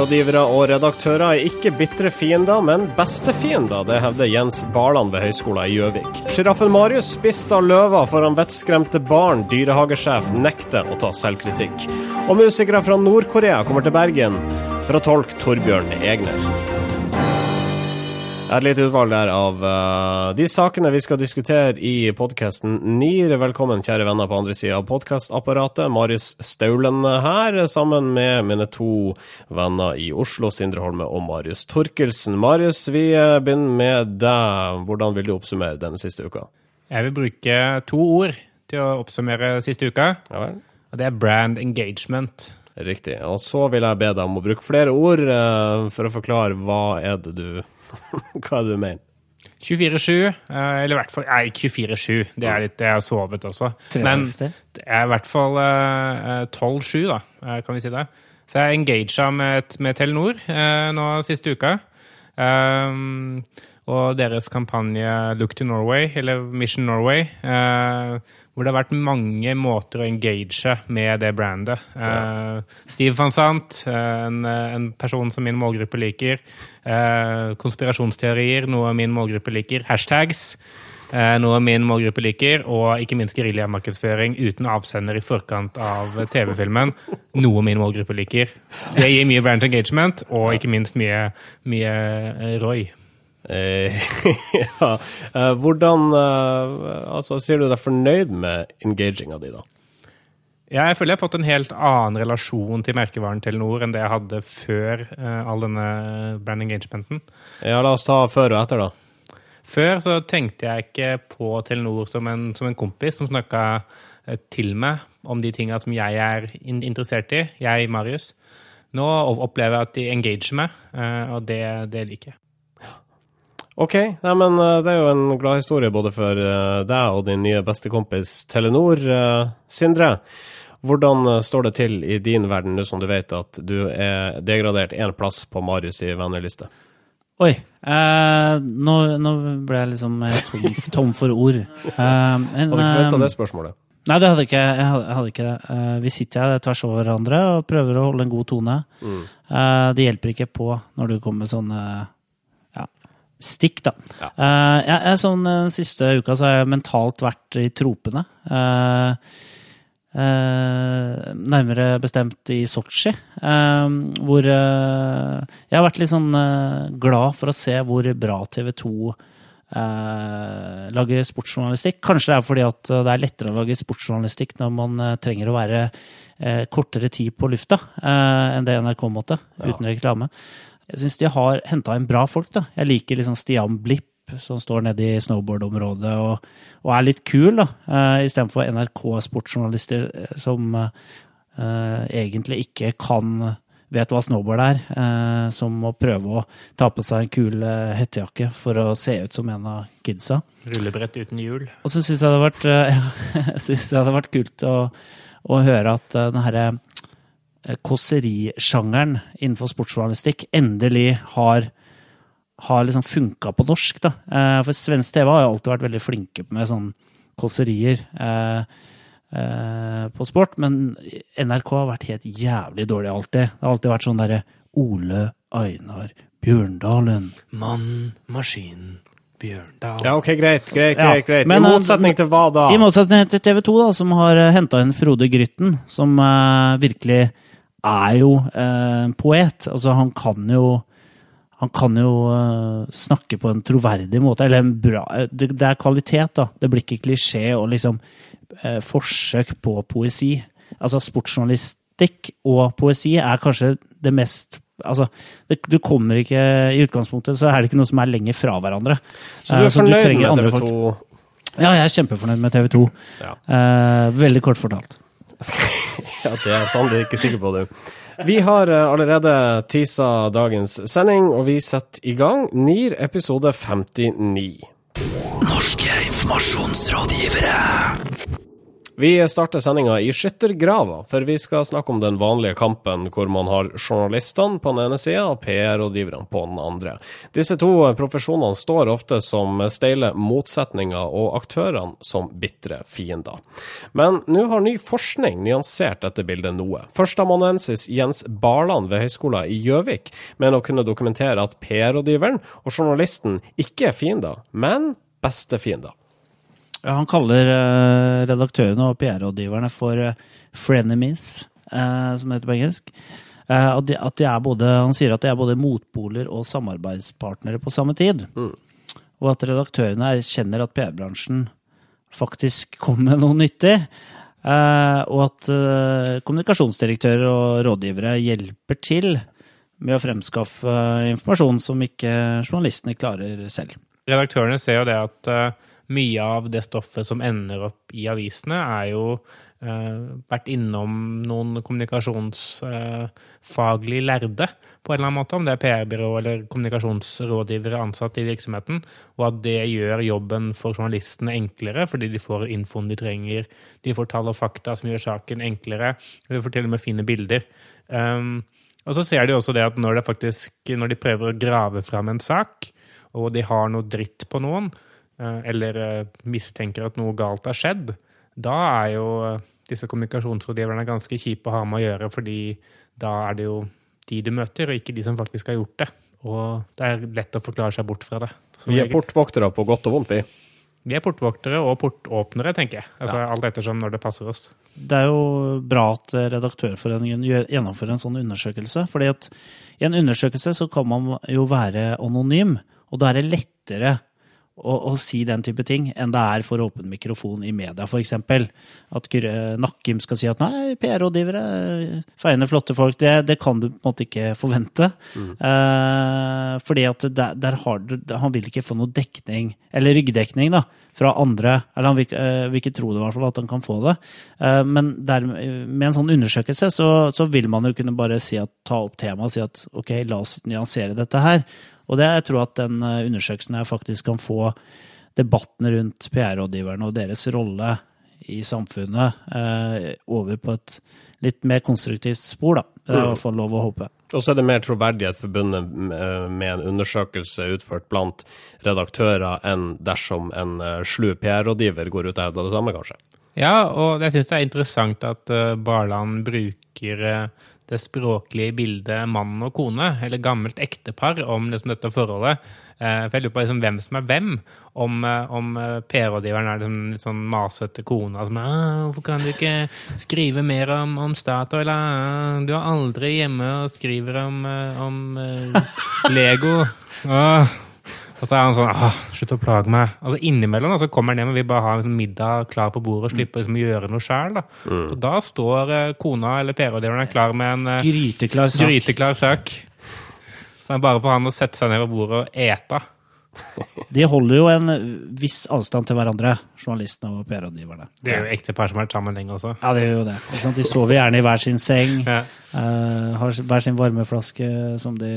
PR-rådgivere og redaktører er ikke bitre fiender, men beste fiender. Det hevder Jens Barland ved Høgskolen i Gjøvik. Sjiraffen Marius spiste av løver foran vettskremte barn. Dyrehagesjef nekter å ta selvkritikk. Og musikere fra Nord-Korea kommer til Bergen for å tolke Torbjørn Egner. Et lite utvalg der av uh, de sakene vi skal diskutere i podkasten NIR. Velkommen, kjære venner på andre sida av podkastapparatet. Marius Staulen her, sammen med mine to venner i Oslo, Sindre Holme og Marius Torkelsen. Marius, vi eh, begynner med deg. Hvordan vil du oppsummere denne siste uka? Jeg vil bruke to ord til å oppsummere siste uka. Ja vel. Og det er brand engagement. Riktig. Og så vil jeg be deg om å bruke flere ord uh, for å forklare hva er det du Hva du mener? 24-7, eller i hvert fall Nei, 24-7, det er litt Jeg har sovet også. Men det er i hvert fall 12-7, da, kan vi si det. Så jeg engaga med, med Telenor nå siste uka. Um, og deres kampanje Look to Norway, eller Mission Norway, uh, hvor det har vært mange måter å engage med det brandet. Uh, Steve van Sant, uh, en, en, person som min målgruppe liker. konspirasjonsteorier, noe min målgruppe liker. Hashtags. Noe min målgruppe liker, og ikke minst geriljamarkedsføring uten avsender i forkant av TV-filmen. Noe min målgruppe liker. Det gir mye brand engagement, og ikke minst mye, mye Roy. Eh, ja. Eh, hvordan eh, Altså, sier du deg fornøyd med engaginga di, da? Ja, jeg føler jeg har fått en helt annen relasjon til merkevaren Telenor enn det jeg hadde før all denne brand engagementen. Ja, la oss ta før og etter, da. Før så tenkte jeg ikke på Telenor som en, som en kompis som snakka uh, til meg om de tinga som jeg er interessert i, jeg, Marius. Nå opplever jeg at de engager meg, uh, og det, det liker jeg. OK. Nei, men uh, det er jo en glad historie både for deg og din nye bestekompis Telenor. Uh, Sindre, hvordan står det til i din verden nå som du vet at du er degradert én plass på Marius i venneliste? Oi. Nå, nå, ble jeg liksom tom, tom for ord. Men, hadde du ikke venta det spørsmålet? Nei, det hadde ikke jeg. Hadde ikke det. Vi sitter her tvers over hverandre og prøver å holde en god tone. Mm. Det hjelper ikke på når du kommer med sånne stikk, da. Ja. Jeg, jeg, sånn, Den siste uka så har jeg mentalt vært i tropene. Uh, uh, nærmere bestemt i Sotsji, hvor jeg har vært litt sånn glad for å se hvor bra TV 2 lager sportsjournalistikk. Kanskje det er fordi at det er lettere å lage sportsjournalistikk når man trenger å være kortere tid på lufta enn det NRK måtte, uten reklame. Jeg syns de har henta inn bra folk. da. Jeg liker liksom Stian Blipp, som står nede i snowboardområdet og, og er litt kul, da. Uh, Istedenfor NRK-sportsjournalister eh, som uh, egentlig ikke kan vet hva snowboard er, eh, som må prøve å ta på seg en kul eh, hettejakke for å se ut som en av kidsa. Rullebrett uten hjul. Og så syns jeg det hadde vært, uh, ja, det hadde vært kult å, å høre at eh, den herre Eh, kåserisjangeren innenfor sportsjournalistikk endelig har, har liksom funka på norsk. Da. Eh, for svensk TV har jo alltid vært veldig flinke med sånn kåserier eh, eh, på sport, men NRK har vært helt jævlig dårlig alltid. Det har alltid vært sånn derre Ole Einar Bjørndalen. Mann, maskin, Bjørndal. Ja, ok, greit. greit, greit, greit. Men, I motsetning til hva da? I motsetning til TV 2, da, som har henta inn Frode Grytten, som uh, virkelig er jo uh, poet. Altså, han kan jo han kan jo uh, snakke på en troverdig måte. Eller en bra det, det, er kvalitet, da. Det blir ikke klisjé og liksom uh, forsøk på poesi. Altså, sportsjournalistikk og poesi er kanskje det mest Altså, det, du kommer ikke I utgangspunktet så er det ikke noe som er lenger fra hverandre. Så du er fornøyd med TV 2? Ja, jeg er kjempefornøyd med TV 2. Ja. veldig kort fortalt. ja, det er jeg er ikke sikker på, du. Vi har eh, allerede tisa dagens sending, og vi setter i gang NIR episode 59. Norske informasjonsrådgivere. Vi starter sendinga i skyttergrava, for vi skal snakke om den vanlige kampen hvor man har journalistene på den ene sida og PR-rådgiverne på den andre. Disse to profesjonene står ofte som steile motsetninger, og aktørene som bitre fiender. Men nå har ny forskning nyansert dette bildet noe. Førsteamanuensis Jens Barland ved Høgskolen i Gjøvik mener å kunne dokumentere at PR-rådgiveren og journalisten ikke er fiender, men bestefiender. Han kaller uh, redaktørene og PR-rådgiverne for uh, frenemies, uh, som det heter på engelsk. At de, at de, er både, han sier at de er både motpoler og samarbeidspartnere på samme tid. Mm. Og at redaktørene erkjenner at PR-bransjen faktisk kommer med noe nyttig. og at kommunikasjonsdirektører og rådgivere hjelper til med å fremskaffe informasjon som ikke journalistene klarer selv. Redaktørene ser jo det at mye av det stoffet som ender opp i avisene, er jo eh, vært innom noen kommunikasjonsfaglig eh, lærde, på en eller annen måte, om det er PR-byrå eller kommunikasjonsrådgivere ansatt i virksomheten, og at det gjør jobben for journalistene enklere, fordi de får infoen de trenger, de får tall og fakta som gjør saken enklere, og de får til og med fine bilder. Um, og så ser de også det at når, det faktisk, når de prøver å grave fram en sak, og de har noe dritt på noen, eller eh, mistenker at noe galt har skjedd, da er jo eh, disse kommunikasjonsrådgiverne ganske kjipe å ha med å gjøre, fordi da er det jo de du møter, og ikke de som faktisk har gjort det. Og det er lett å forklare seg bort fra det. Vi er portvoktere på godt og vondt, vi. Vi er portvoktere og portåpnere, tenker jeg. Altså, ja. Alt ettersom når det passer oss. Det er jo bra at Redaktørforeningen gjennomfører en sånn undersøkelse. fordi at i en undersøkelse så kan man jo være anonym, og da er det lettere å, å, si den type ting enn det er for åpen mikrofon i media, f.eks. At Nakkim skal si at nei, PR-rådgivere, feiende, flotte folk, det, det, kan du på en måte ikke forvente. Mm. Eh, fordi at der, der har du, han vil ikke få noe dekning, eller ryggdekning, da, fra andre. Eller han vil, eh, vil ikke tro det, i hvert fall, at han kan få det. Eh, men der, med en sånn undersøkelse så, så, vil man jo kunne bare si at, ta opp temaet og si at ok, la oss nyansere dette her. Og det jeg tror at den eh, undersøkelsen her faktisk kan få debatten rundt PR-rådgiverne og deres rolle i samfunnet eh, over på et litt mer konstruktivt spor, da. Det er i hvert fall lov å håpe. Og så er det mer troverdighet forbundet med en undersøkelse utført blant redaktører enn dersom en eh, slu PR-rådgiver går ut og hevder det samme, kanskje. Ja, og jeg syns det er interessant at uh, Barland bruker det språklige bildet mann og kone, eller gammelt ektepar, om liksom dette forholdet. Eh, for jeg lurer på liksom hvem som er hvem. Om, eh, om eh, PR-rådgiveren er liksom litt sånn masete kone som ah, 'Hvorfor kan du ikke skrive mer om, om Statoil?' 'Du er aldri hjemme og skriver om, om Lego.' Ah. Og så er han sånn Åh, slutt å plage meg. Altså Innimellom så kommer han hjem og vil bare ha en middag klar på bordet og slippe liksom, å gjøre noe sjøl. Mm. Og da står uh, kona eller PR-rådgiveren klar med en uh, gryteklar, sak. gryteklar sak. Så det er bare for han å sette seg ned ved bordet og ete. De holder jo en viss avstand til hverandre, journalistene og PR-rådgiverne. Det er jo ektepar som har vært sammen lenge også. Ja, det er jo det. De sover gjerne i hver sin seng, ja. uh, har hver sin varmeflaske som de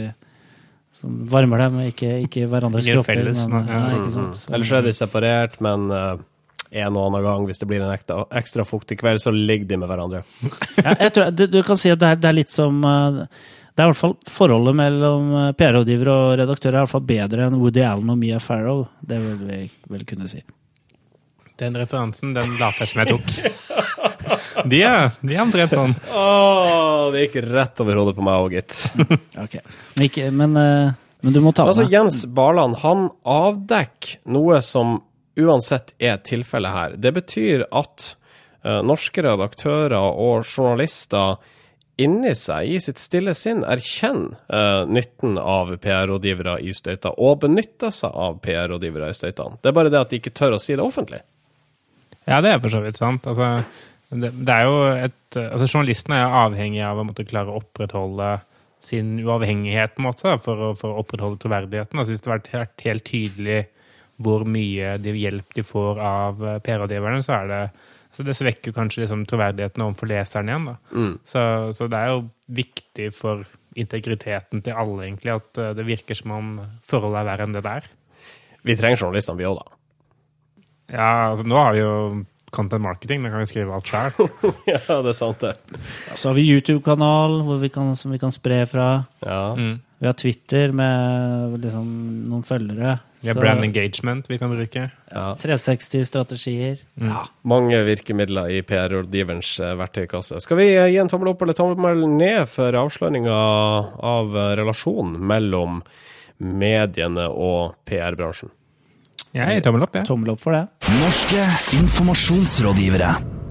som varmer dem, ikke, ikke hverandres kropper. Felles, men, ja, ikke sant? Mm. Ellers er de separert, men uh, en og annen gang, hvis det blir en ekstra, ekstra fuktig kveld, så ligger de med hverandre. ja, jeg tror, du, du, kan si at det er, det er litt som uh, det er i hvert fall Forholdet mellom eh, PR-rådgiver og redaktør er i hvert fall bedre enn Woody Allen og Mia Farrow. Det vil vi vel kunne si. Den referansen den later som jeg tok. De er, de er omtrent sånn. Oh, det gikk rett over hodet på meg òg, gitt. ok. Ikke, men, uh, men, du må ta altså. Jens Barland han avdekker noe som uansett er tilfellet her. Det betyr at uh, norske redaktører og journalister inni seg, i sitt stille sinn, erkjenner uh, nytten av PR-rådgivere i støyta, og benytter seg av PR-rådgivere i støytene. Det er bare det at de ikke tør å si det offentlig. Ja, det er for så vidt sant. Altså, det, det, er jo et altså Journalisten er avhengig av å måtte klare å opprettholde sin uavhengighet på en måte, for, å, for å opprettholde troverdigheten. Altså, hvis det har vært helt tydelig hvor mye de hjelp de får av eh, PR-rådgiverne, så er det så det svekker kanskje liksom troverdigheten overfor leseren igjen. Da. Mm. Så, så, det er jo viktig for integriteten til alle egentlig at eh, det virker som om forholdet er verre enn det der. Vi trenger journalistene, vi òg, da. Ja, altså nå har vi jo content marketing. Da kan vi skrive alt sjøl. ja, det er sant, det. Så har vi YouTube-kanal som vi kan spre fra. Ja. Mm. Vi har Twitter med liksom, noen følgere. Vi har brand engagement vi kan bruke. ja. 360-strategier. Ja. Mange virkemidler i PR-rådgiverens eh, verktøykasse. Skal vi eh, gi en tommel opp eller tommel ned for avsløringa av eh, relasjonen mellom mediene og PR-bransjen? Jeg gir tommel opp, jeg. Tommel opp for det. Norske informasjonsrådgivere.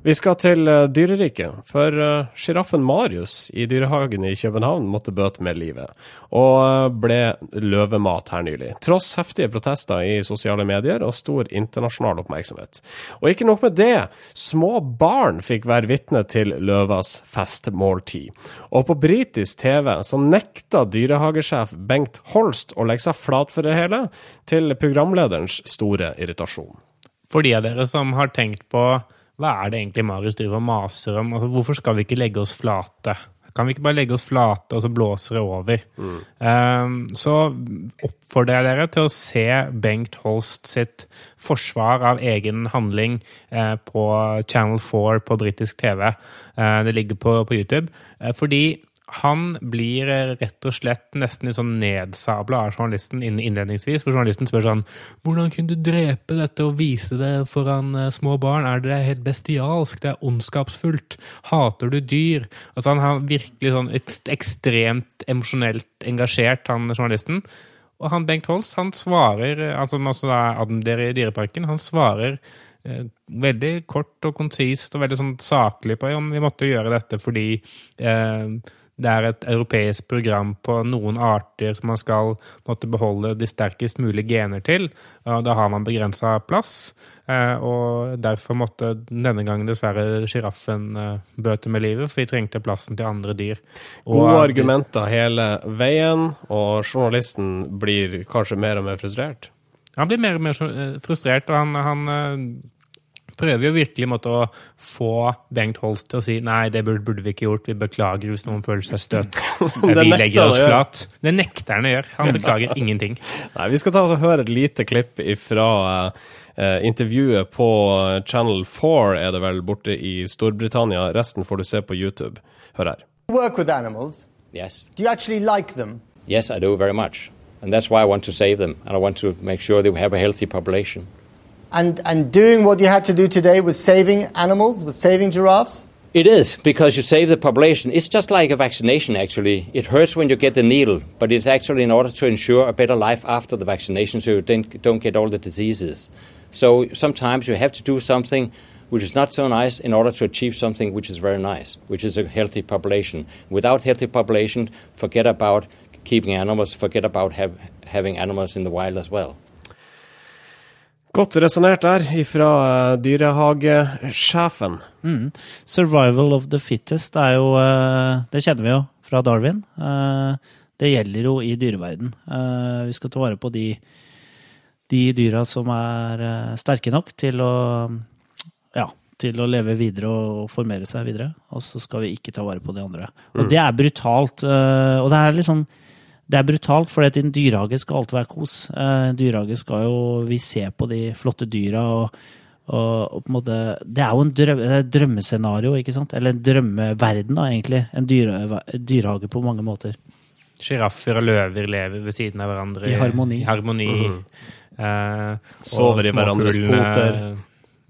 Vi skal til eh, dyreriket, for eh, sjiraffen Marius i dyrehagen i København måtte bøte med livet, og eh, ble løvemat her nylig, tross heftige protester i sosiale medier og stor internasjonal oppmerksomhet. Og ikke nok med det, små barn fikk være vitne til løvas festmåltid. Og på britisk TV så nekta dyrehagesjef Bengt Holst å legge seg flat for det hele, til programlederens store irritasjon. For de av dere som har tenkt på hva er det egentlig Marius driver og maser om? Altså, hvorfor skal vi ikke legge oss flate? Kan vi ikke bare legge oss flate, og så blåser det over? Um, så oppfordrer jeg dere til å se Bengt Holst sitt forsvar av egen handling eh, på Channel 4 på britisk TV. Eh, det ligger på, på YouTube. Eh, fordi han blir eh, rett og slett nesten litt sånn nedsabla av journalisten innledningsvis. For journalisten spør sånn Hvordan kunne du drepe dette og vise det foran eh, små barn? Er det helt bestialsk? Det er ondskapsfullt? Hater du dyr? Altså Han har virkelig sånn ekstremt emosjonelt engasjert, han journalisten. Og han Bengt Holst, han svarer, eh, altså også er admdir i Dyreparken, han svarer veldig kort og konsist og veldig sånn saklig på om vi måtte gjøre dette fordi eh, det er et europeisk program på noen arter som man skal måtte beholde de sterkest mulige gener til. og Da har man begrensa plass, eh, og derfor måtte denne gangen dessverre sjiraffen eh, bøte med livet, for vi trengte plassen til andre dyr. Og- Gode argumenter hele veien, og journalisten blir kanskje mer og mer frustrert. Han blir mer og mer eh, frustrert, og han, han prøver jo virkelig måtte, å få Bengt Holst til å si nei, det burde, burde vi ikke gjort, vi beklager hvis noen føler seg støtt. Vi legger oss flat. Det nekter han å gjøre. Han beklager ingenting. Nei, Vi skal ta og høre et lite klipp fra intervjuet på Channel 4, er det vel, borte i Storbritannia. Resten får du se på YouTube. Hør her. work with animals, Yes. do you actually like them? Yes, I do very much. And that's why I want to save them. And I want to make sure that we have a healthy population. And, and doing what you had to do today was saving animals, was saving giraffes? It is, because you save the population. It's just like a vaccination, actually. It hurts when you get the needle, but it's actually in order to ensure a better life after the vaccination so you don't get all the diseases. So sometimes you have to do something which is not so nice in order to achieve something which is very nice, which is a healthy population. Without healthy population, forget about keeping animals, forget about have, having animals in the wild as well. Godt resonnert der ifra dyrehagesjefen. Mm. Survival of the fittest er jo eh, Det kjenner vi jo fra Darwin. Eh, Det gjelder jo i dyreverden. Eh, Vi skal ta vare på de, de dyra som er eh, sterke nok til å ja, til å leve videre og formere seg videre. Og så skal vi ikke ta vare på de andre. Og det er brutalt. eh, Og det er litt liksom det er brutalt, for i en dyrehage skal alt være kos. Eh, En dyrehage skal jo vi se på de flotte dyra og, og, og på en måte Det er jo en drøm, et drømmescenario, ikke sant? Eller en drømmeverden, da, egentlig. En dyre, dyrehage på mange måter. Sjiraffer og løver lever ved siden av hverandre. I harmoni. I harmoni. Eh, Sover i hverandres poter.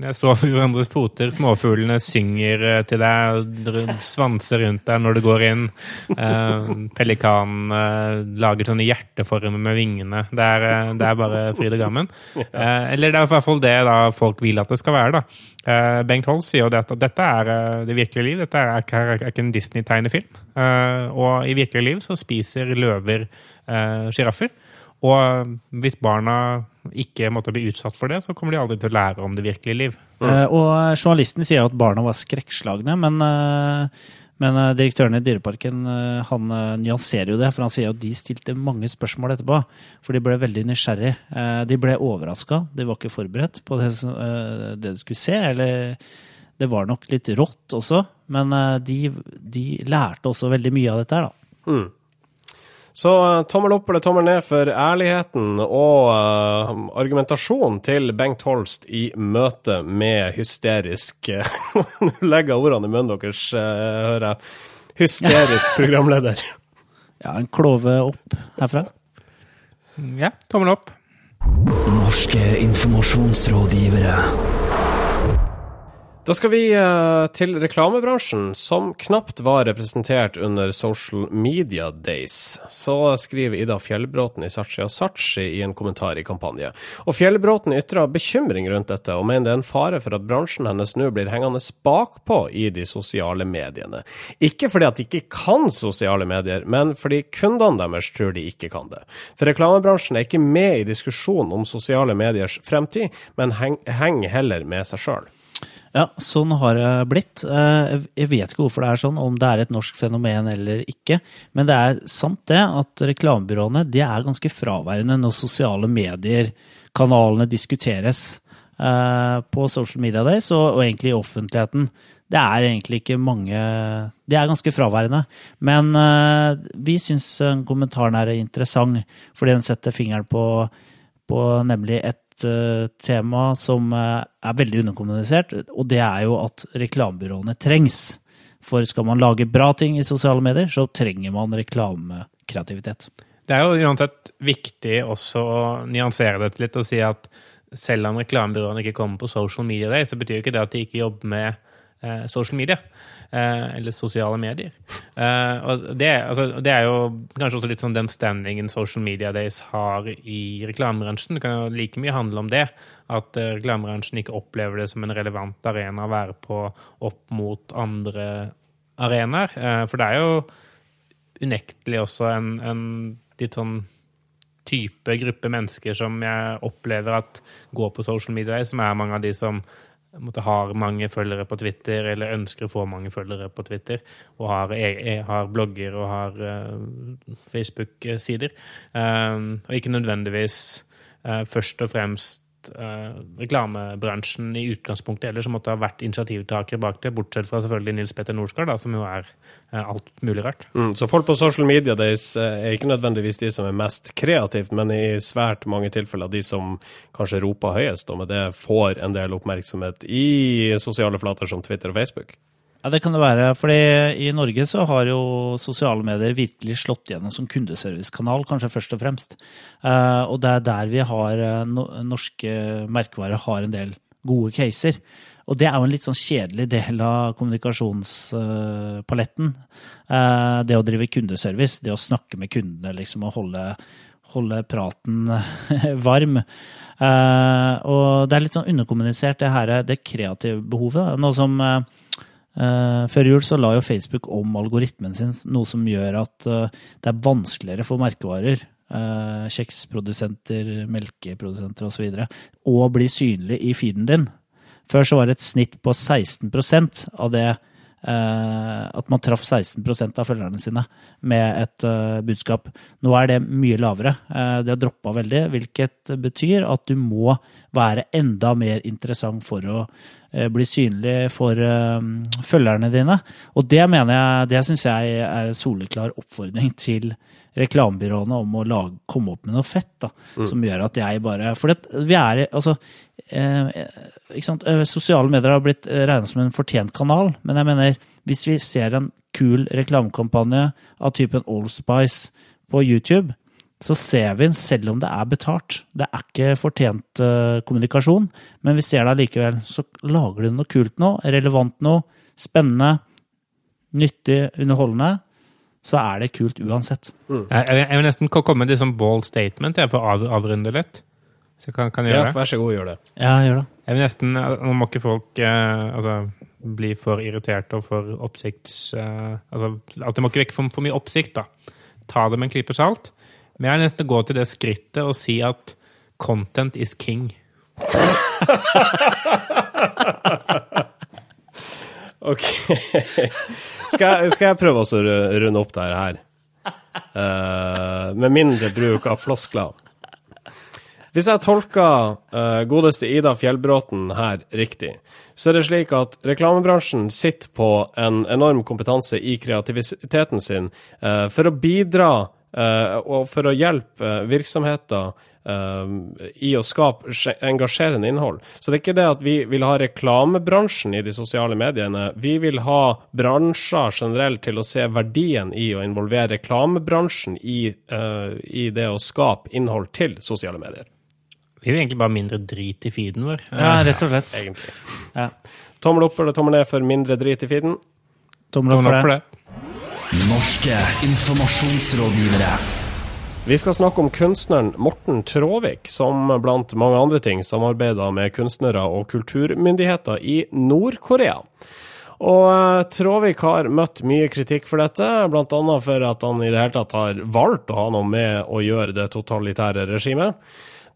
Ja, sover i hverandres poter. Småfuglene synger eh, til deg svanser rundt deg når du går inn. Eh, Pelikanen eh, lager sånne hjerteformer med vingene. Det er, det er bare fryd og gammen. Eller det er i hvert fall det da folk vil at det skal være. da. Bengt Holst sier jo det at dette er det virkelige liv. Dette er er ikke en Disney-tegnefilm. Og i virkelig liv så spiser løver sjiraffer. Og hvis barna ikke måtte bli utsatt for det, så kommer de aldri til å lære om det virkelige liv. Eh, Og journalisten sier at barna var skrekkslagne, men, eh, men eh, direktøren i Dyreparken eh, han eh, nyanserer jo det, for han sier at de stilte mange spørsmål etterpå. For de ble veldig nysgjerrig. Eh, De ble overraska. De var ikke forberedt på det, eh, det de skulle se. Eller det var nok litt rått også, men eh, de, de lærte også veldig mye av dette her, da. Så uh, tommel opp eller tommel ned for ærligheten og uh, argumentasjonen til Bengt Holst i møte med hysterisk Nå legger jeg ordene i munnen deres, hører jeg. Hysterisk programleder. Ja, en klove opp herfra. Ja, tommel opp. Norske informasjonsrådgivere. Da skal vi uh, til reklamebransjen, som knapt var representert under Social Media Days. Så skriver Ida Fjellbråten i Sachi og Sachi i en kommentar i kampanje. Og Fjellbråten ytrer bekymring rundt dette, og mener det er en fare for at bransjen hennes nå blir hengende bakpå i de sosiale mediene. Ikke fordi at de ikke kan sosiale medier, men fordi kundene deres tror de ikke kan det. For reklamebransjen er ikke med i diskusjonen om sosiale mediers fremtid, men henger heller med seg sjøl. Ja, sånn har det blitt. Eh, jeg vet ikke hvorfor det er sånn, om det er et norsk fenomen eller ikke. Men det er sant det at reklamebyråene de er ganske fraværende når sosiale medier, kanalene, diskuteres eh, på social media days og, egentlig i offentligheten. Det er egentlig ikke mange De er ganske fraværende. Men uh, vi syns kommentaren er interessant, fordi den setter fingeren på, på nemlig et Eh, tema som eh, er veldig underkommunisert, og det er jo at reklamebyråene trengs. For skal man lage bra ting i sosiale medier, så trenger man reklamekreativitet. Det er jo uansett viktig også å nyansere dette litt og si at selv om reklamebyråene ikke kommer på social media day, så betyr ikke det at de ikke jobber med eh, social media. Eh, eller sosiale medier. Eh, og det, altså, det, er jo kanskje også litt sånn den standingen social media days har i reklamebransjen. Det kan jo like mye handle om det. At uh, reklamebransjen ikke opplever det som en relevant arena å være på opp mot andre arenaer. For det er jo unektelig også en, en litt sånn type gruppe mennesker som jeg opplever at går på social media, som er mange av de som har mange følgere på Twitter, eller ønsker å få mange følgere på Twitter, og har, e, e, har blogger og har uh, Facebook-sider. Um, og ikke nødvendigvis uh, først og fremst uh, reklamebransjen i utgangspunktet ellers måtte ha vært initiativtakere bak det, bortsett fra selvfølgelig Nils Petter Norsgaard, som jo er uh, alt mulig rart. Mm, så folk på social media days er ikke nødvendigvis de som er mest kreativt, men i svært mange tilfeller de som kanskje roper høyest, og med det får en del oppmerksomhet i sosiale flater som Twitter og Facebook? Ja, det kan det være. fordi i Norge så har jo sosiale medier virkelig slått gjennom som kundeservicekanal, kanskje først og fremst. Uh, og det er der vi har uh, norske merkevarer har en del gode caser. Og det er jo en litt sånn kjedelig del av kommunikasjonspaletten. Uh, det å drive kundeservice, det å snakke med kundene liksom, og holde, holde praten varm. og det er litt sånn underkommunisert, det her, det kreative behovet. Noe som før jul så la jo Facebook om algoritmen sin, noe som gjør at uh, det er vanskeligere for merkevarer, uh, kjeksprodusenter, melkeprodusenter osv., å bli synlig i feeden din. Før så var det et snitt på 16% av det At man traff 16% av følgerne sine med et budskap. Nå er det mye lavere. det har droppa veldig, hvilket betyr at du må være enda mer interessant for å Eh, bli synlig for følgerne dine. Og det mener jeg, det syns jeg er en soleklar oppfordring til reklamebyråene om å lage, komme opp med noe fett da, mm. som gjør at jeg bare For det, vi er altså eh, sant? Eh, sosiale medier har blitt regnet som en fortjent kanal, men jeg mener hvis vi ser en kul reklamekampanje av typen Old Spice på YouTube, så ser vi, den selv om det er betalt, det er ikke fortjent uh, kommunikasjon, men vi ser det allikevel, så lager du noe kult nå, relevant noe, spennende, nyttig, underholdende, så er det kult uansett. Mm. Jeg, jeg, vil nesten komme med et sånn bold statement jeg, for å av, avrunde litt. Så kan, kan jeg gjøre det? Ja, vær så god, gjør det. Ja, gjør det. Jeg vil nesten, Nå må ikke folk eh, altså, bli for irriterte og for oppsikts... Eh, altså, at det må ikke vekke for, for mye oppsikt, da. Ta det med en klype salt. Men jeg vil nesten gå til det skrittet og si at content is king. ok. Skal jeg, skal jeg prøve å runde opp det her? Uh, med mindre bruk av floskler. Hvis jeg tolker uh, godeste Ida Fjellbråten her riktig, så er det slik at reklamebransjen sitter på en enorm kompetanse i kreativiteten sin uh, for å bidra uh, og for å hjelpe virksomheter i å skape engasjerende innhold. Så det er ikke det at vi vil ha reklamebransjen i de sosiale mediene. Vi vil ha bransjer generelt til å se verdien i å involvere reklamebransjen i, uh, i det å skape innhold til sosiale medier. Vi vil egentlig bare mindre drit i feeden vår. Ja, rett og slett. Egentlig. Ja. Tommel opp eller tommel ned for mindre drit i feeden? Tommel opp for opp for det. det. Norske informasjonsrådgivere. Vi skal snakke om kunstneren Morten Tråvik, som blant mange andre ting samarbeider med kunstnere og kulturmyndigheter i Nord-Korea. Og eh, Tråvik har møtt mye kritikk for dette, bl.a. for at han i det hele tatt har valgt å ha noe med å gjøre det totalitære regimet.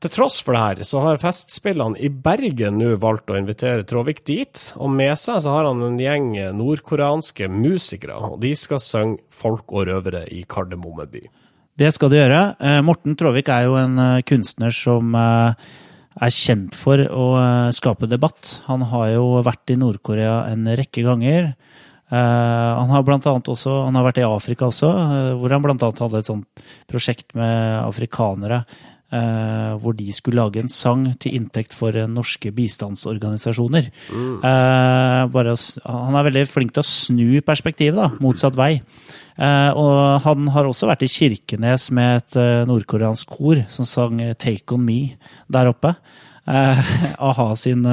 Til tross for det her, så har Festspillene i Bergen nå valgt å invitere Tråvik dit, og med seg så har han en gjeng nordkoreanske musikere, og de skal synge Folk og røvere i Kardemomme by. Det skal de gjøre. Eh, Morten Tråvik er jo en eh, kunstner som eh, er kjent for å skape debatt. Han har jo vært i Nord-Korea en rekke ganger. Han har blant annet også, han har vært i Afrika også, hvor han annet hadde et sånt prosjekt med afrikanere. Eh, hvor de skulle lage en sang til inntekt for eh, norske bistandsorganisasjoner. Eh, bare, å han er veldig flink til å snu perspektivet, da, motsatt vei. Eh, og han har også vært i Kirkenes med et nordkoreansk kor som sang 'Take On Me' der oppe. Eh, A-ha sin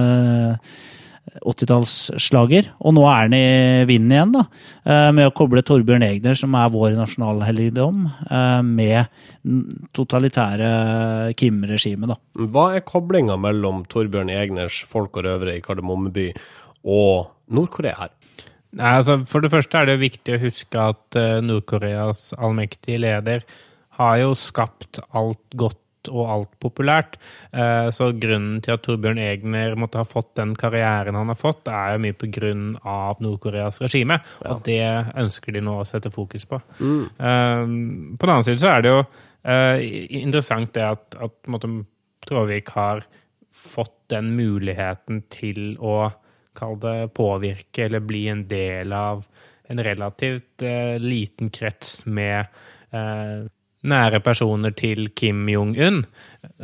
80-tallsslager. Og nå er han i vinden igjen, da, eh, med å koble Torbjørn Egner, som er vår nasjonalhelligdom, eh, med totalitære Kim-regimet, da. Hva er koblinga mellom Torbjørn Egners Folk og røvere i Kardemommeby og Nord-Korea her? Nei, altså, for det første er det viktig å huske at eh, Nord-Koreas allmektige leder har jo skapt alt godt og alt populært. Eh, så grunnen til at Torbjørn Egner måtte ha fått den karrieren han har fått, er jo mye på grunn av Nord-Koreas regime, og det ønsker de nå å sette fokus på. Mm. på den annen side så er det jo eh, interessant det at, at måtte, Tråvik har fått den muligheten til å kall det påvirke eller bli en del av en relativt eh, liten krets med eh, nære personer til Kim Jong-un.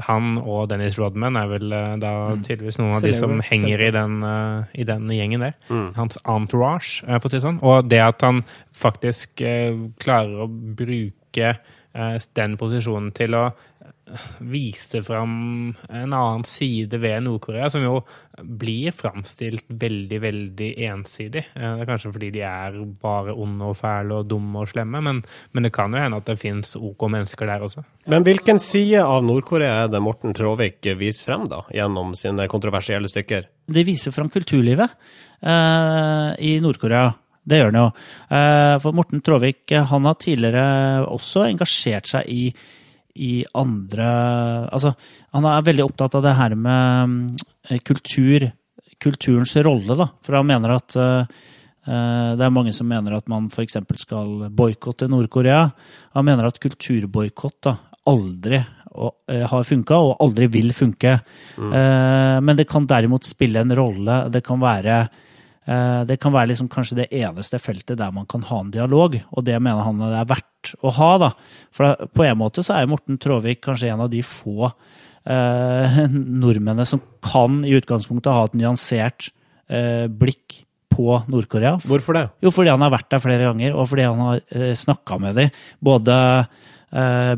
Han og Dennis Rodman er vel eh, da tydeligvis noen av de som henger i den, eh, i den gjengen der. Hans entourage, eh, for å si det sånn. Og det at han faktisk klarer å bruke den posisjonen til å vise fram en annen side ved Nord-Korea, som jo blir framstilt veldig, veldig ensidig. Eh, Det er kanskje fordi de er bare onde og fæle og dumme og slemme, men, men det kan jo hende at det fins OK mennesker der også. Men hvilken side av Nord-Korea er det Morten Tråvik viser frem, da, gjennom sine kontroversielle stykker? Det viser fram kulturlivet eh, i Nord-Korea. Det gjør han jo. Eh, for Morten Tråvik eh, han har tidligere også engasjert seg i, i andre Altså, han er veldig opptatt av det her med mm, kultur, kulturens rolle, da. For han mener at eh, eh, det er mange som mener at man f.eks. skal boikotte Nord-Korea. Han mener at kulturboikott aldri og, eh, har funka, og aldri vil funke. Eh, men det kan derimot spille en rolle. Det kan være, eh, det kan være liksom kanskje det eneste feltet der man kan ha en dialog, og det mener han det er verdt å ha. da. For på en måte så er Morten Tråvik kanskje en av de få eh, nordmennene som kan i utgangspunktet ha et nyansert eh, blikk på Nord-Korea. Hvorfor det? Jo, fordi han har vært der flere ganger, og fordi han har eh, snakka med dem. Både eh,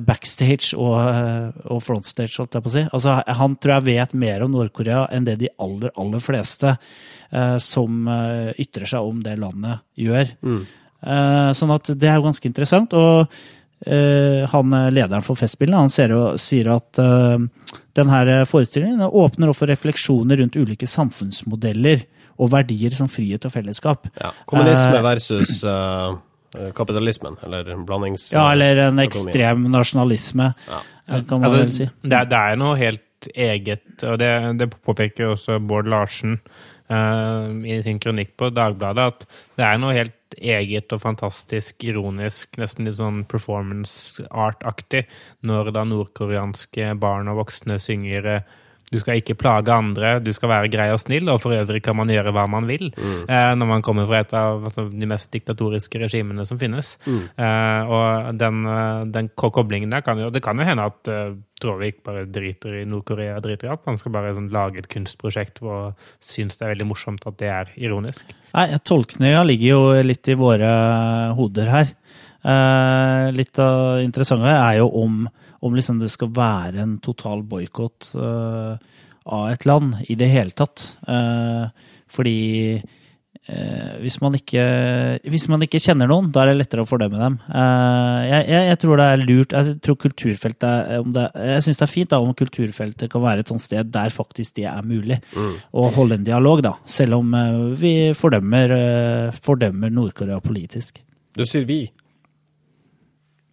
backstage og, eh, og frontstage, holdt jeg på å si. Altså, han tror jeg vet mer om Nord-Korea enn det de aller, aller fleste eh, som eh, ytrer seg om det landet, gjør. Eh, sånn at det er jo ganske interessant. Og eh, han eh, lederen for Festspillene han ser, sier at uh, denne forestillingen åpner opp for refleksjoner rundt ulike samfunnsmodeller og verdier som frihet og fellesskap. Ja. Kommunisme Eh, versus eh, kapitalismen, eller blandings... Ja, eller en ekstrem nasjonalisme, ja. kan man Altså, vel si. det, det er noe helt eget, og det, det påpeker også Bård Larsen uh, i sin kronikk på Dagbladet, at det er noe helt eget og fantastisk ironisk, nesten litt sånn performance art-aktig, når da nordkoreanske barn og voksne synger eh, Du skal ikke plage andre, du skal være grei og snill, og for øvrig kan man gjøre hva man vil eh, når man kommer fra et av altså, de mest diktatoriske regimene som finnes. Eh, og den, eh, den koblingen der kan jo Det kan jo hende at uh, Tråvik bare driter i Nord-Korea driter i alt. Han skal bare sånn, lage et kunstprosjekt og synes det er veldig morsomt at det er ironisk. Nei, tolkninga ligger jo litt i våre hoder her. Eh, litt av interessante er jo om, om liksom det skal være en total boikott uh, av et land i det hele tatt. Uh, fordi uh, hvis, man ikke, hvis man ikke kjenner noen, da er det lettere å fordømme dem. Eh, jeg, jeg, jeg tror det er lurt Jeg tror kulturfeltet er- om det, Jeg syns det er fint da om kulturfeltet kan være et sånt sted der faktisk det er mulig. Å holde en dialog, da. Selv om vi fordømmer, fordømmer Nord-Korea politisk. Du sier vi.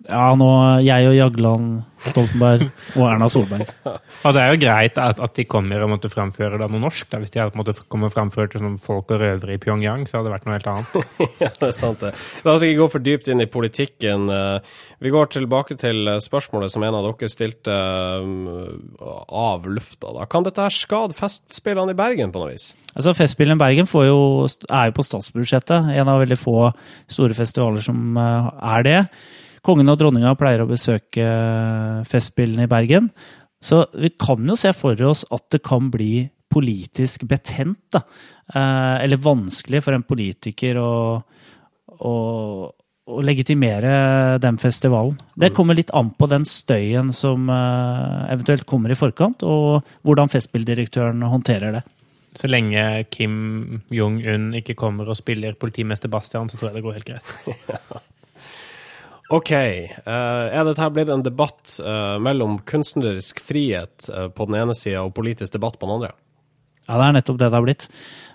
Ja, nå jeg og Jagland Stoltenberg og Erna Solberg. Og det er jo greit at, at de kommer og måtte framføre det noe norsk. Da. Hvis de hadde på en måte kommet framført som folk og røvere i Pyongyang, så hadde det vært noe helt annet. Ja, det er sant det. La oss ikke gå for dypt inn i politikken. Eh, Vi går tilbake til eh, spørsmålet som en av dere stilte eh, av lufta. Da. Kan dette her skade festspillene i Bergen på noe vis? Altså, Festspillene i Bergen får jo, er jo på statsbudsjettet. En av veldig få store festivaler som er det. Kongen og dronninga pleier å besøke Festspillene i Bergen. Så vi kan jo se for oss at det kan bli politisk betent. Da. Eh, Eller vanskelig for en politiker å, å, å legitimere den festivalen. Det kommer litt an på den støyen som eh, eventuelt kommer i forkant, og hvordan festspilldirektøren håndterer det. Så lenge Kim Jong-un ikke kommer og spiller politimester Bastian, så tror jeg det går helt greit. Ok, eh, er dette her blitt en debatt eh, mellom kunstnerisk frihet eh, på den ene sida og politisk debatt på den andre? Ja, det er nettopp det det har blitt.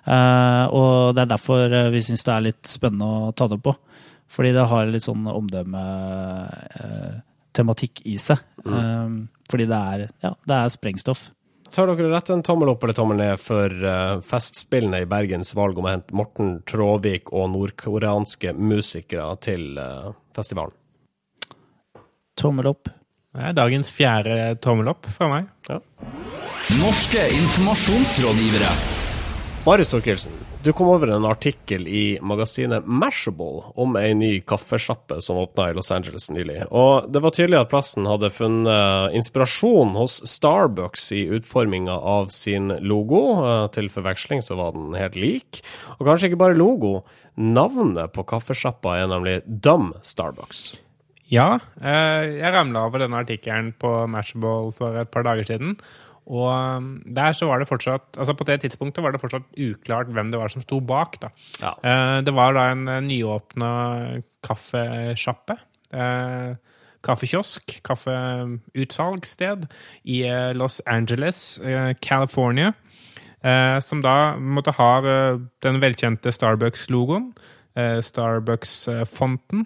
Og det er derfor vi syns det er litt spennende å ta det på. Fordi det har litt sånn omdømme-tematikk i seg. Mm. fordi det er, ja, det er sprengstoff. Tar dere rett en tommel opp eller tommel ned for Festspillene i Bergens valg om å hente Morten Tråvik og nordkoreanske musikere til festivalen? Tommel opp. Det er dagens fjerde tommel opp fra meg. Norske informasjonsrådgivere. Marius Thorkildsen, du kom over en artikkel i magasinet Mashable om ei ny kaffesjappe som åpna i Los Angeles nylig. Og det var tydelig at plassen hadde funnet inspirasjon hos Starbucks i utforminga av sin logo. Eh, Til forveksling så var den helt lik. Og kanskje ikke bare logo. Navnet på kaffesjappa er nemlig Dumb Starbucks. Ja, eh, jeg ramla over denne artikkelen på Mashable for et par dager siden. Og um, der så var det fortsatt Altså på det tidspunktet var det fortsatt uklart hvem det var som sto bak. da. Ja. Eh, Det var da en eh, nyåpna kaffesjappe. Kaffekiosk, kaffeutsalgssted i Los Angeles, California. Som da måtte ha den velkjente Starbucks-logoen, Starbucks-fonten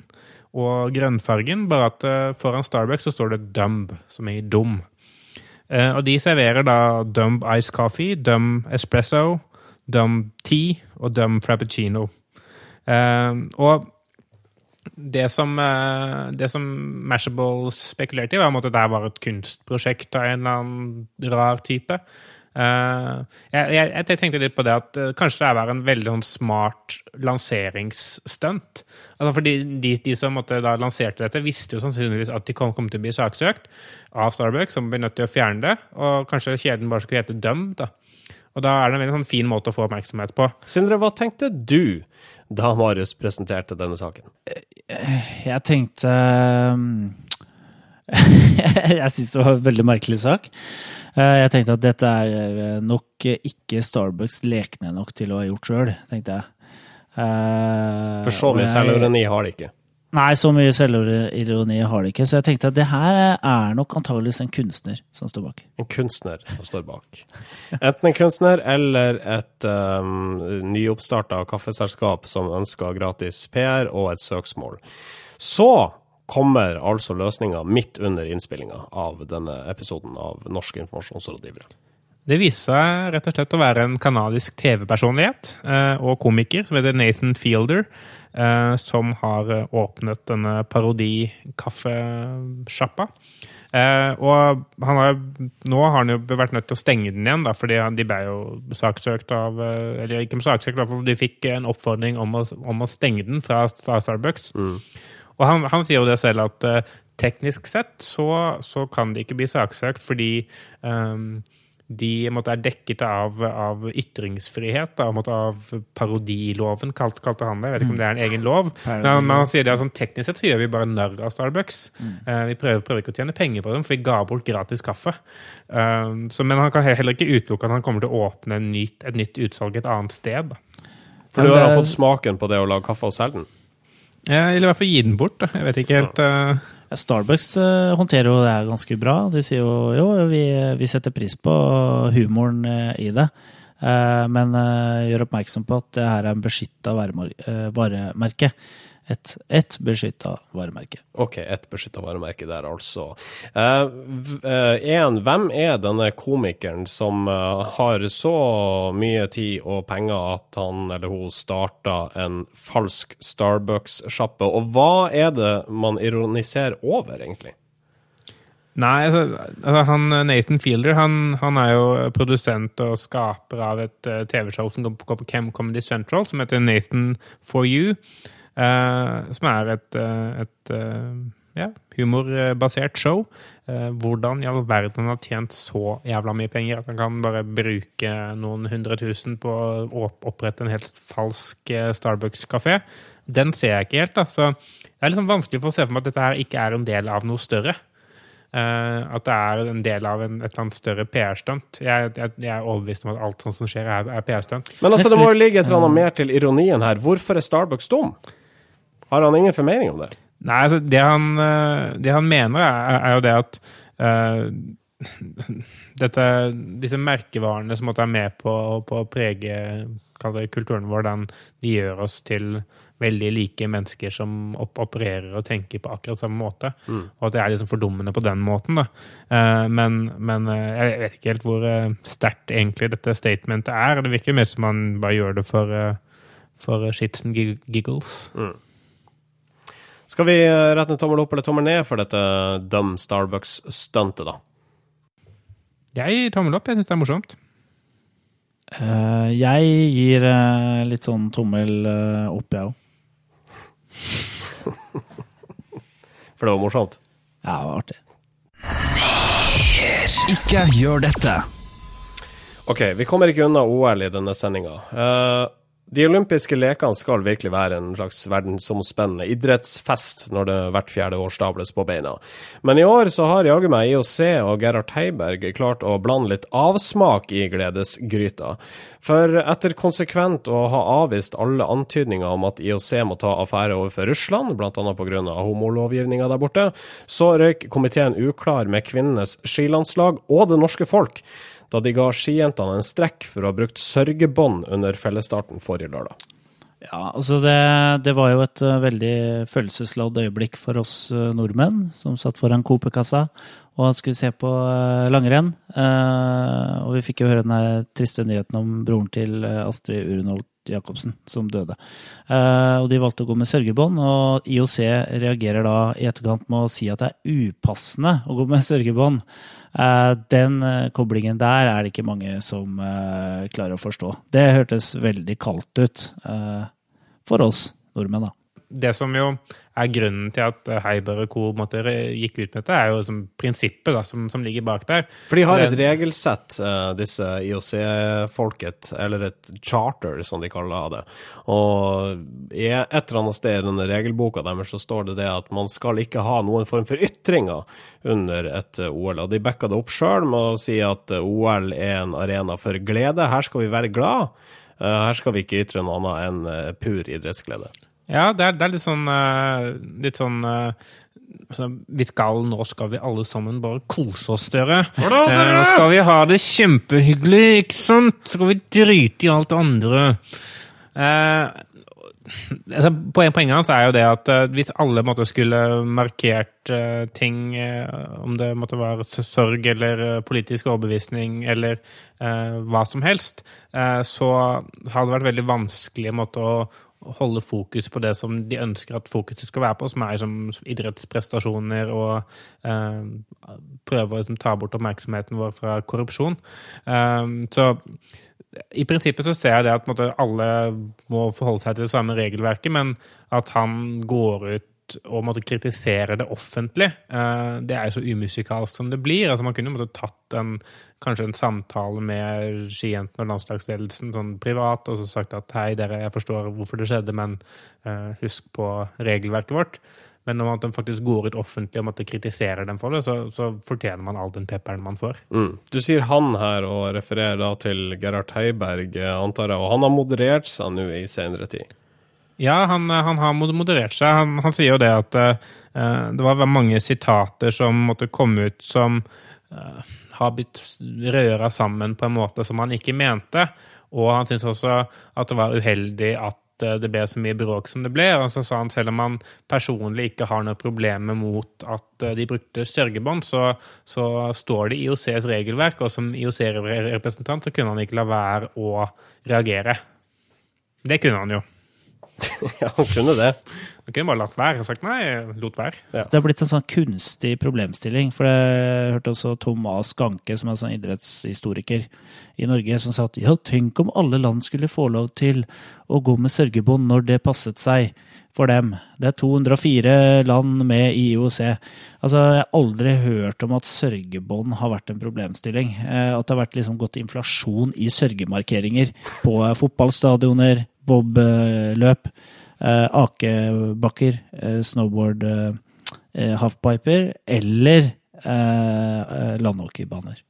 og grønnfargen, bare at eh, foran Starbucks så står det Dumb, som er dum. Eh, og de serverer da Dumb Ice Coffee, Dumb Espresso, Dumb Tea og Dumb Frappuccino. Eh, og det som, det som Mashable spekulerte i, var at det var et kunstprosjekt av en eller annen rar type. Eh, jeg, jeg, jeg tenkte litt på det at uh, kanskje det er en veldig sånn smart lanseringsstunt. Altså fordi de, de som måtte da lanserte dette, visste jo sannsynligvis at de kom, kom til å bli saksøkt av Starbucks, som ble nødt til å fjerne det. Og kanskje kjeden bare skulle hete Døm. da. Og da er det en veldig sånn fin måte å få oppmerksomhet på. Sindre, hva tenkte du da Marius presenterte denne saken? Jeg tenkte Jeg syns det var en veldig merkelig sak. Eh, Jeg tenkte at dette er nok ikke Starbucks lekne nok til å ha gjort sjøl, tenkte jeg. Eh, For så mye selvironi har de ikke. Nei, så mye selvironi har det ikke. Så jeg tenkte at det her er nok antageligvis en kunstner som står bak. En kunstner som står bak. Enten en kunstner eller et um, nyoppstarta kaffeselskap som ønsker gratis PR og et søksmål. Så kommer altså løsninga midt under innspillinga av denne episoden av Norske informasjonsrådgivere. Det viste seg rett og slett å være en kanadisk TV-personlighet eh, og komiker som heter Nathan Fielder, eh, som har eh, åpnet denne parodikaffesjappa. Og han har, nå har han jo vært nødt til å stenge den igjen, da, fordi de ble jo saksøkt av Eller ikke saksøkt, for de fikk en oppfordring om å, om å stenge den fra Starbucks. Mm. Og han, han, sier jo det selv at uh, teknisk sett så, så, kan de ikke bli saksøkt fordi um, de måtte, er dekket av, av ytringsfrihet, da, måtte, av parodiloven, kalte, kalte, han det. Jeg vet ikke om det er en egen lov. Men, men han sier det, sånn, teknisk sett så gjør vi bare narr av Starbucks. Mm. Uh, vi prøver, prøver, ikke å tjene penger på dem, for vi ga bort gratis kaffe. Uh, så, men han kan heller ikke utelukke at han kommer til å åpne nytt, et nytt utsalg et annet sted. Da. For du har fått smaken på det å lage kaffe og selge den? Ja, eller i hvert fall gi den bort. Da. Jeg vet ikke helt uh... Starbucks uh, håndterer jo det ganske bra. De sier jo jo, vi, vi setter pris på humoren uh, i det. men gjør oppmerksom på at det her er en beskytta varemerke et, et beskytta varemerke. Ok, et beskytta varemerke der, altså. Uh, en, hvem er denne komikeren som uh, har så mye tid og penger at han eller hun starta en falsk Starbucks-sjappe, og hva er det man ironiserer over, egentlig? Nei, altså, altså han, Nathan Fielder han, han, er jo produsent og skaper av et uh, TV-show som går på Comedy Central, som heter Nathan for you. Eh, som er et, eh, et eh, ja, humorbasert show. hvordan i all verden han har tjent så jævla mye penger at han kan bare bruke noen hundre tusen på å opprette en helt falsk Starbucks-kafé, den ser jeg ikke helt. da, så Det er liksom vanskelig for å se for meg at dette her ikke er en del av noe større. Uh, at det er en del av en, et eller annet større PR-stunt. Jeg, jeg, jeg, er overbevist om at alt sånt som skjer, er, er PR-stunt. Men altså, det må jo ligge et eller annet mer til ironien her. Hvorfor er Starbucks dum? Har han ingen formening om det? Nei, altså, det han, eh, det han mener, er, er, jo det at uh, dette, disse merkevarene som måtte være med på, på å prege kulturen vår, den, de gjør oss til veldig like mennesker som opererer og tenker på akkurat samme måte. Mm. Og at det er liksom fordummende på den måten. Da. Uh, men, men jeg vet ikke helt hvor sterkt egentlig dette statementet er. Det virker mer som man bare gjør det for, for shits and giggles. Mm. Skal vi eh, rette en tommel opp eller tommel ned for dette dumb Starbucks-stuntet, da? Jeg gir tommel opp. Jeg syns det er morsomt. Uh, jeg gir uh, litt sånn tommel uh, opp, jeg òg. For det var morsomt? Ja, det var artig. Ikke gjør dette. OK, vi kommer ikke unna OL i denne sendinga. Uh, de olympiske lekene skal virkelig være en slags verdensomspennende idrettsfest når det hvert fjerde år stables på beina. Men i år så har jaggu meg IOC og Gerhard Heiberg klart å blande litt avsmak i gledesgryta. For etter konsekvent å ha avvist alle antydninger om at IOC må ta affære overfor Russland, bl.a. pga. homolovgivninga der borte, så røyk komiteen uklar med kvinnenes skilandslag og det norske folk da de ga skijentene en strekk for å ha brukt sørgebånd under fellesstarten forrige lørdag. Ja, altså det, det, var jo et uh, veldig følelsesladd øyeblikk for oss uh, nordmenn som satt foran Coop-kassa og skulle se på uh, langrenn. og vi fikk jo høre den triste nyheten om broren til Astrid Urenholt Jacobsen, som døde. og de valgte å gå med sørgebånd, og IOC reagerer da i etterkant med å si at det er upassende å gå med sørgebånd. Eh, den eh, koblingen der er det ikke mange som eh, klarer å forstå. Det hørtes veldig kaldt ut for oss nordmenn, da. Det som jo er grunnen til at Heiberg og co. gikk ut med dette, er jo liksom prinsippet da, som, som, ligger bak der. For de har et regelsett, uh, disse IOC-folket, eller et charter, som de kaller det. Og i et eller annet sted i denne regelboka deres så står det det at man skal ikke ha noen form for ytringer under et uh, OL. Og de backa det opp sjøl med å si at OL er en arena for glede. Her skal vi være glad. Her skal vi ikke ytre noe annet enn pur idrettsglede. Ja, det er, det er litt sånn, uh, litt sånn uh, vi skal, Nå skal vi alle sammen bare kose oss, dere. Nå skal vi ha det kjempehyggelig, ikke sant? Så skal vi drite i alt det andre. altså, Poenget hans er jo det at hvis alle måtte skulle markert ting, om det måtte være sorg eller politisk overbevisning eller hva som helst, så hadde det vært veldig vanskelig måtte, å holde fokus på det som de ønsker at fokuset skal være på, som er liksom, idrettsprestasjoner og prøve å liksom, ta bort oppmerksomheten vår fra korrupsjon. så i prinsippet så ser jeg det at måtte, alle må forholde seg til det samme regelverket, men at han går ut og måtte kritisere det offentlig, eh, det er jo så umusikalsk som det blir. Altså Man kunne jo tatt en, kanskje en samtale med skijentene og landslagsledelsen sånn privat og så sagt at hei, dere, jeg forstår hvorfor det skjedde, men uh, husk på regelverket vårt. Men når man faktisk går ut offentlig og måtte kritisere dem for det, så, så fortjener man all den pepperen man får. Mm. Du sier han her, og refererer da til Gerhard Heiberg, eh, antar jeg. Og han har moderert seg nå i senere tid? Ja, han, eh, han har moderert seg. Han, han, sier jo det at uh, det var mange sitater som måtte komme ut som uh, har blitt røra sammen på en måte som han ikke mente. Og han syns også at det var uheldig at det ble så mye bråk som det ble. Og så sa han selv om han personlig ikke har noe problemer mot at de brukte sørgebånd, så, så, står det i IOCs regelverk, og som IOC-representant så kunne han ikke la være å reagere. Det kunne han jo. ja, hun kunne det. Hun kunne bare latt være. Sagt nei, lot være. Ja. Det har blitt en sånn kunstig problemstilling. For jeg hørte også Thomas Ganke, som er sånn idrettshistoriker i Norge, som sa at ja, tenk om alle land skulle få lov til å gå med sørgebånd når det passet seg for dem. Det er 204 land med i IOC. Altså, jeg har aldri hørt om at sørgebånd har vært en problemstilling. Eh, at det har vært liksom gått inflasjon i sørgemarkeringer på fotballstadioner, bobløp, eh, akebakker, eh, snowboard, halfpiper eller landhockeybaner.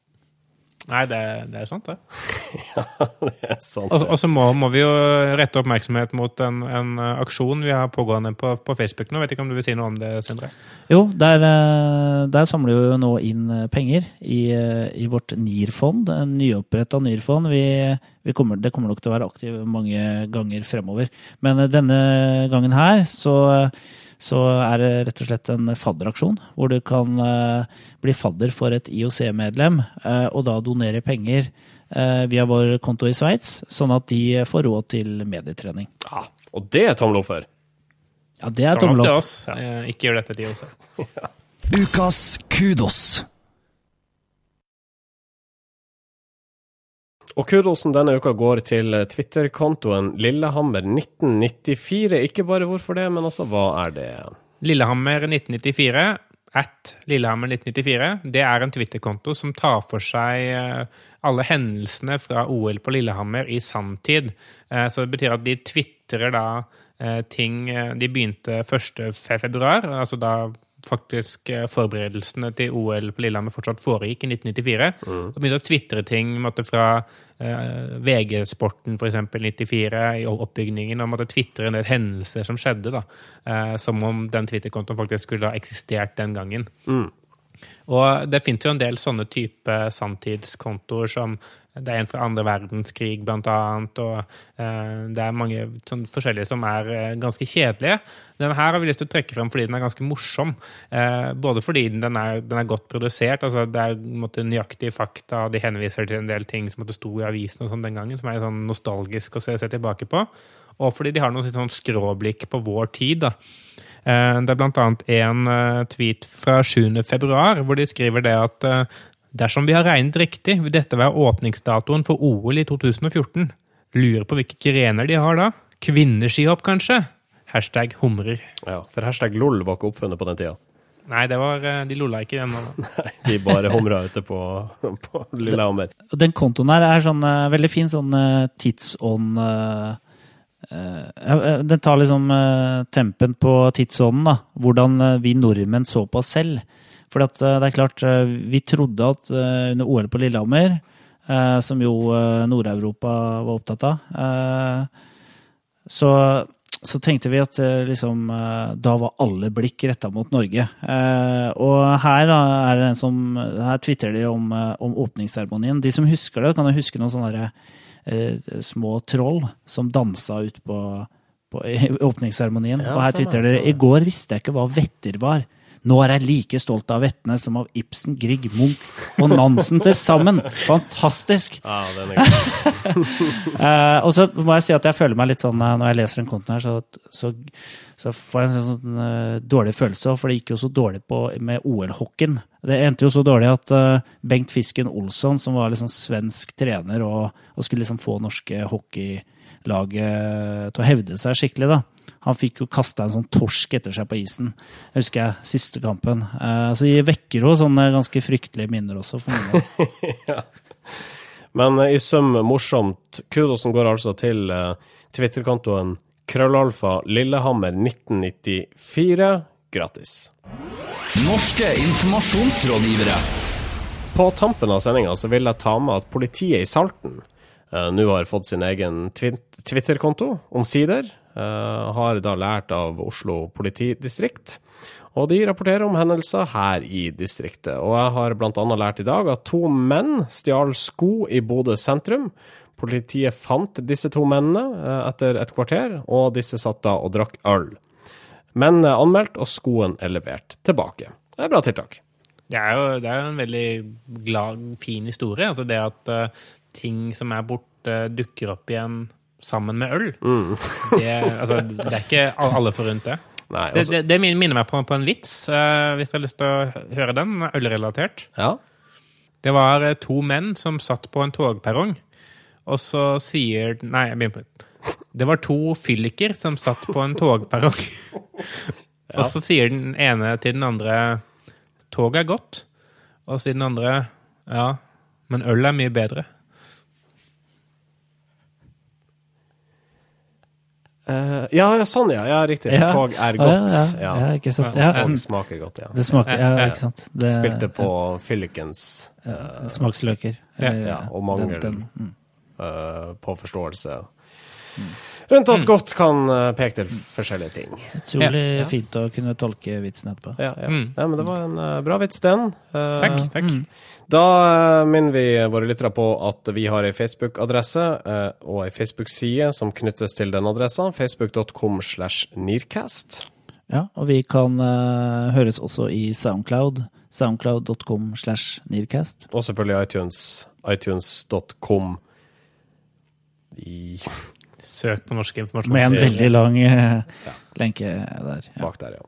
Nei, det, det, er sant, det. ja, det er sant. Og, og så må, må, vi jo rette oppmerksomhet mot en, en aksjon vi har pågående på, på, Facebook nå. Vet ikke om du vil si noe om det, Sindre? Jo, der, eh, der samler vi jo nå inn eh, penger i, eh, i vårt NIR-fond. En nyoppretta NIR-fond. Vi, vi kommer, det kommer nok til å være aktiv mange ganger fremover. Men denne gangen her så så er det rett og slett en fadderaksjon, hvor du kan eh, bli fadder for et IOC-medlem, eh, og da donere penger eh, via vår konto i Sveits, sånn at de får råd til medietrening. Ja, Og det er tommel opp for! Ja, det er tommel opp. til oss. Ja. Ikke gjør dette til IOC. Ukas kudos. Og kudosen denne uka går til Twitter-kontoen Lillehammer1994. Ikke bare hvorfor det, men også hva er det? Lillehammer1994, at Lillehammer1994, det er en Twitter-konto som tar for seg eh, alle hendelsene fra OL på Lillehammer i sanntid. Eh, så det betyr at de tvitrer da eh, ting De begynte 1. februar, altså da faktisk eh, forberedelsene til OL på Lillehammer fortsatt foregikk i 1994. Mm. Og begynte å tvitre ting måtte, fra eh, VG-sporten f.eks. 94 i oppbygningen, og måtte tvitre en del hendelser som skjedde. da, eh, Som om den Twitter-kontoen faktisk skulle ha eksistert den gangen. Mm. Og det finnes jo en del sånne type sanntidskontoer som det er en fra andre verdenskrig, blant annet, og eh, det er mange sånn, forskjellige som er eh, ganske kjedelige. Denne her har vi lyst til å trekke frem fordi den er ganske morsom. Eh, både fordi den er, den er, godt produsert, altså det er måtte, nøyaktige fakta, og de henviser til en del ting som måtte sto i avisen og sånn den gangen, som er sånn nostalgisk å se, se tilbake på. Og fordi de har noe sånn skråblikk på vår tid. da. Det er bl.a. en tweet fra 7. februar hvor de skriver det at dersom vi har regnet riktig, vil dette være åpningsdatoen for OL i 2014. Lurer på hvilke grener de har da? Kvinneskihopp, kanskje? Hashtag humrer. Ja, for hashtag lol var ikke oppfunnet på den tida. Nei, det var, de lolla ikke den. Nei, de bare humra ute på, på Lillehammer. Den kontoen her er sånn veldig fin sånn tidsånd Eh, den tar liksom uh, tempen på tidsånden, da. Hvordan eh, vi nordmenn så på oss selv. For det er klart, vi trodde at under OL på Lillehammer, som jo Nord-Europa var opptatt av, så, så tenkte vi at liksom, da var alle blikk retta mot Norge. Og her da, er det en som, her tvitrer de om, om åpningsseremonien. De som husker det, kan jo huske noen sånne eh, små troll som dansa ut på, på, åpningsseremonien. Ja, og her tvitrer dere i går visste jeg ikke hva vetter var. Nå er jeg like stolt av vettene som av Ibsen, Grieg, Munch og Nansen til sammen. Fantastisk! Ja, den er. Eh, og så må jeg si at jeg føler meg litt sånn eh, når jeg leser den konten her, så, så, så får jeg en sånn, eh, dårlig følelse, for det gikk jo så dårlig på, med OL-hockeyen. Det endte jo så dårlig at uh, Bengt Fisken Olsson, som var liksom svensk trener og, og skulle liksom få norske hockeylaget til å hevde seg skikkelig, da. Han fikk jo kasta en sånn torsk etter seg på isen. Jeg husker jeg, siste kampen. Eh, så de vekker jo sånne ganske fryktelige minner også. for noen. Men eh, i sum morsomt. Kudosen går altså til eh, Twitter-kontoen krøllalfa Lillehammer 1994. gratis. Norske informasjonsrådgivere. På tampen av sendinga så vil jeg ta med at politiet i Salten nå har fått sin egen Twitter-konto, omsider. Eh, har da lært av Oslo politidistrikt. Og de rapporterer om hendelser her i distriktet. Og jeg har annet lært i dag at to menn stjal sko i Bodø sentrum. Politiet fant disse to mennene eh, etter et kvarter, og disse satt da og drakk øl. Er anmeldt, og skoen er levert tilbake. Det er bra tiltak. Det er jo det er en veldig glad, fin historie. Altså det at eh, ting som er borte, dukker opp igjen sammen med øl. Det, altså, det er ikke alle forunt, det. Nei, Det, altså, det. det minner meg på, på en vits, uh, hvis dere har lyst til å høre den. Ølrelatert. ja. Det var eh, to menn som satt på en togperrong, og så sier Nei, jeg begynner på nytt. Det var to fylliker som satt på en togperrong. Og så sier den ene til den andre Toget er godt. Og så sier den andre Ja, men øl er mye bedre. Eh, ja, sånn, ja. Ja, riktig. Ja. Tog er godt. ja, Ja, ja, ikke sant. Ja, Tog mm. smaker godt, ja. det smaker Ja, ikke sant. Det, Spilte på fyllikens uh, smaksløker. Eller, ja, og mangel. den- den, mm. Uh, på forståelse. Rundt at godt kan eh, peke til forskjellige ting. Utrolig Ja. fint å kunne tolke vitsen etterpå. Ja, ja. Mm. ja men det var en eh, bra vits, den. Eh, Takk. takk. Da eh, minner vi våre lyttere på at vi har ei Facebook-adresse eh, og ei Facebook-side som knyttes til den adressa. Facebook.com slash Nearcast. Ja, og vi kan høres også i Soundcloud. Soundcloud.com slash Nearcast. Og selvfølgelig iTunes. iTunes.com i Søk på norsk informasjon. Med en veldig lang ja. lenke der. Ja. bak der, ja.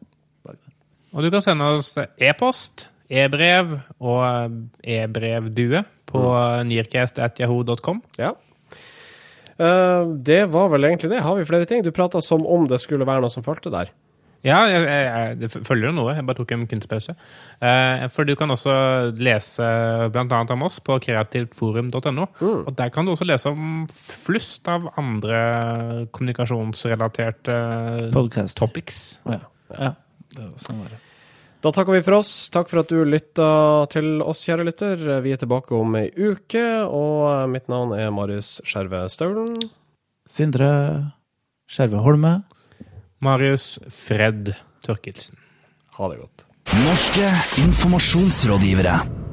Og du kan sende oss e-post, e-brev og e-brevdue på Mm. nearcast.yahoo.com. ja. Uh, det var vel egentlig det. Har vi flere ting? Du prata som om det skulle være noe som fulgte der. Ja, jeg, jeg, jeg, det følger jo noe. Jeg bare tok en kunstpause. Eh, for du kan også lese annet om oss på kreativtforum.no. Og der kan du også lese om flust av andre kommunikasjonsrelaterte Podcast. topics. Ja. ja. det var Sånn var det. Da takker vi for oss. Takk for at du lytta til oss, kjære lytter. Vi er tilbake om ei uke, og mitt navn er Marius Skjerve Staulen. Sindre Skjerve Holme. Marius Fred Tørkelsen. Ha det godt. Norske informasjonsrådgivere.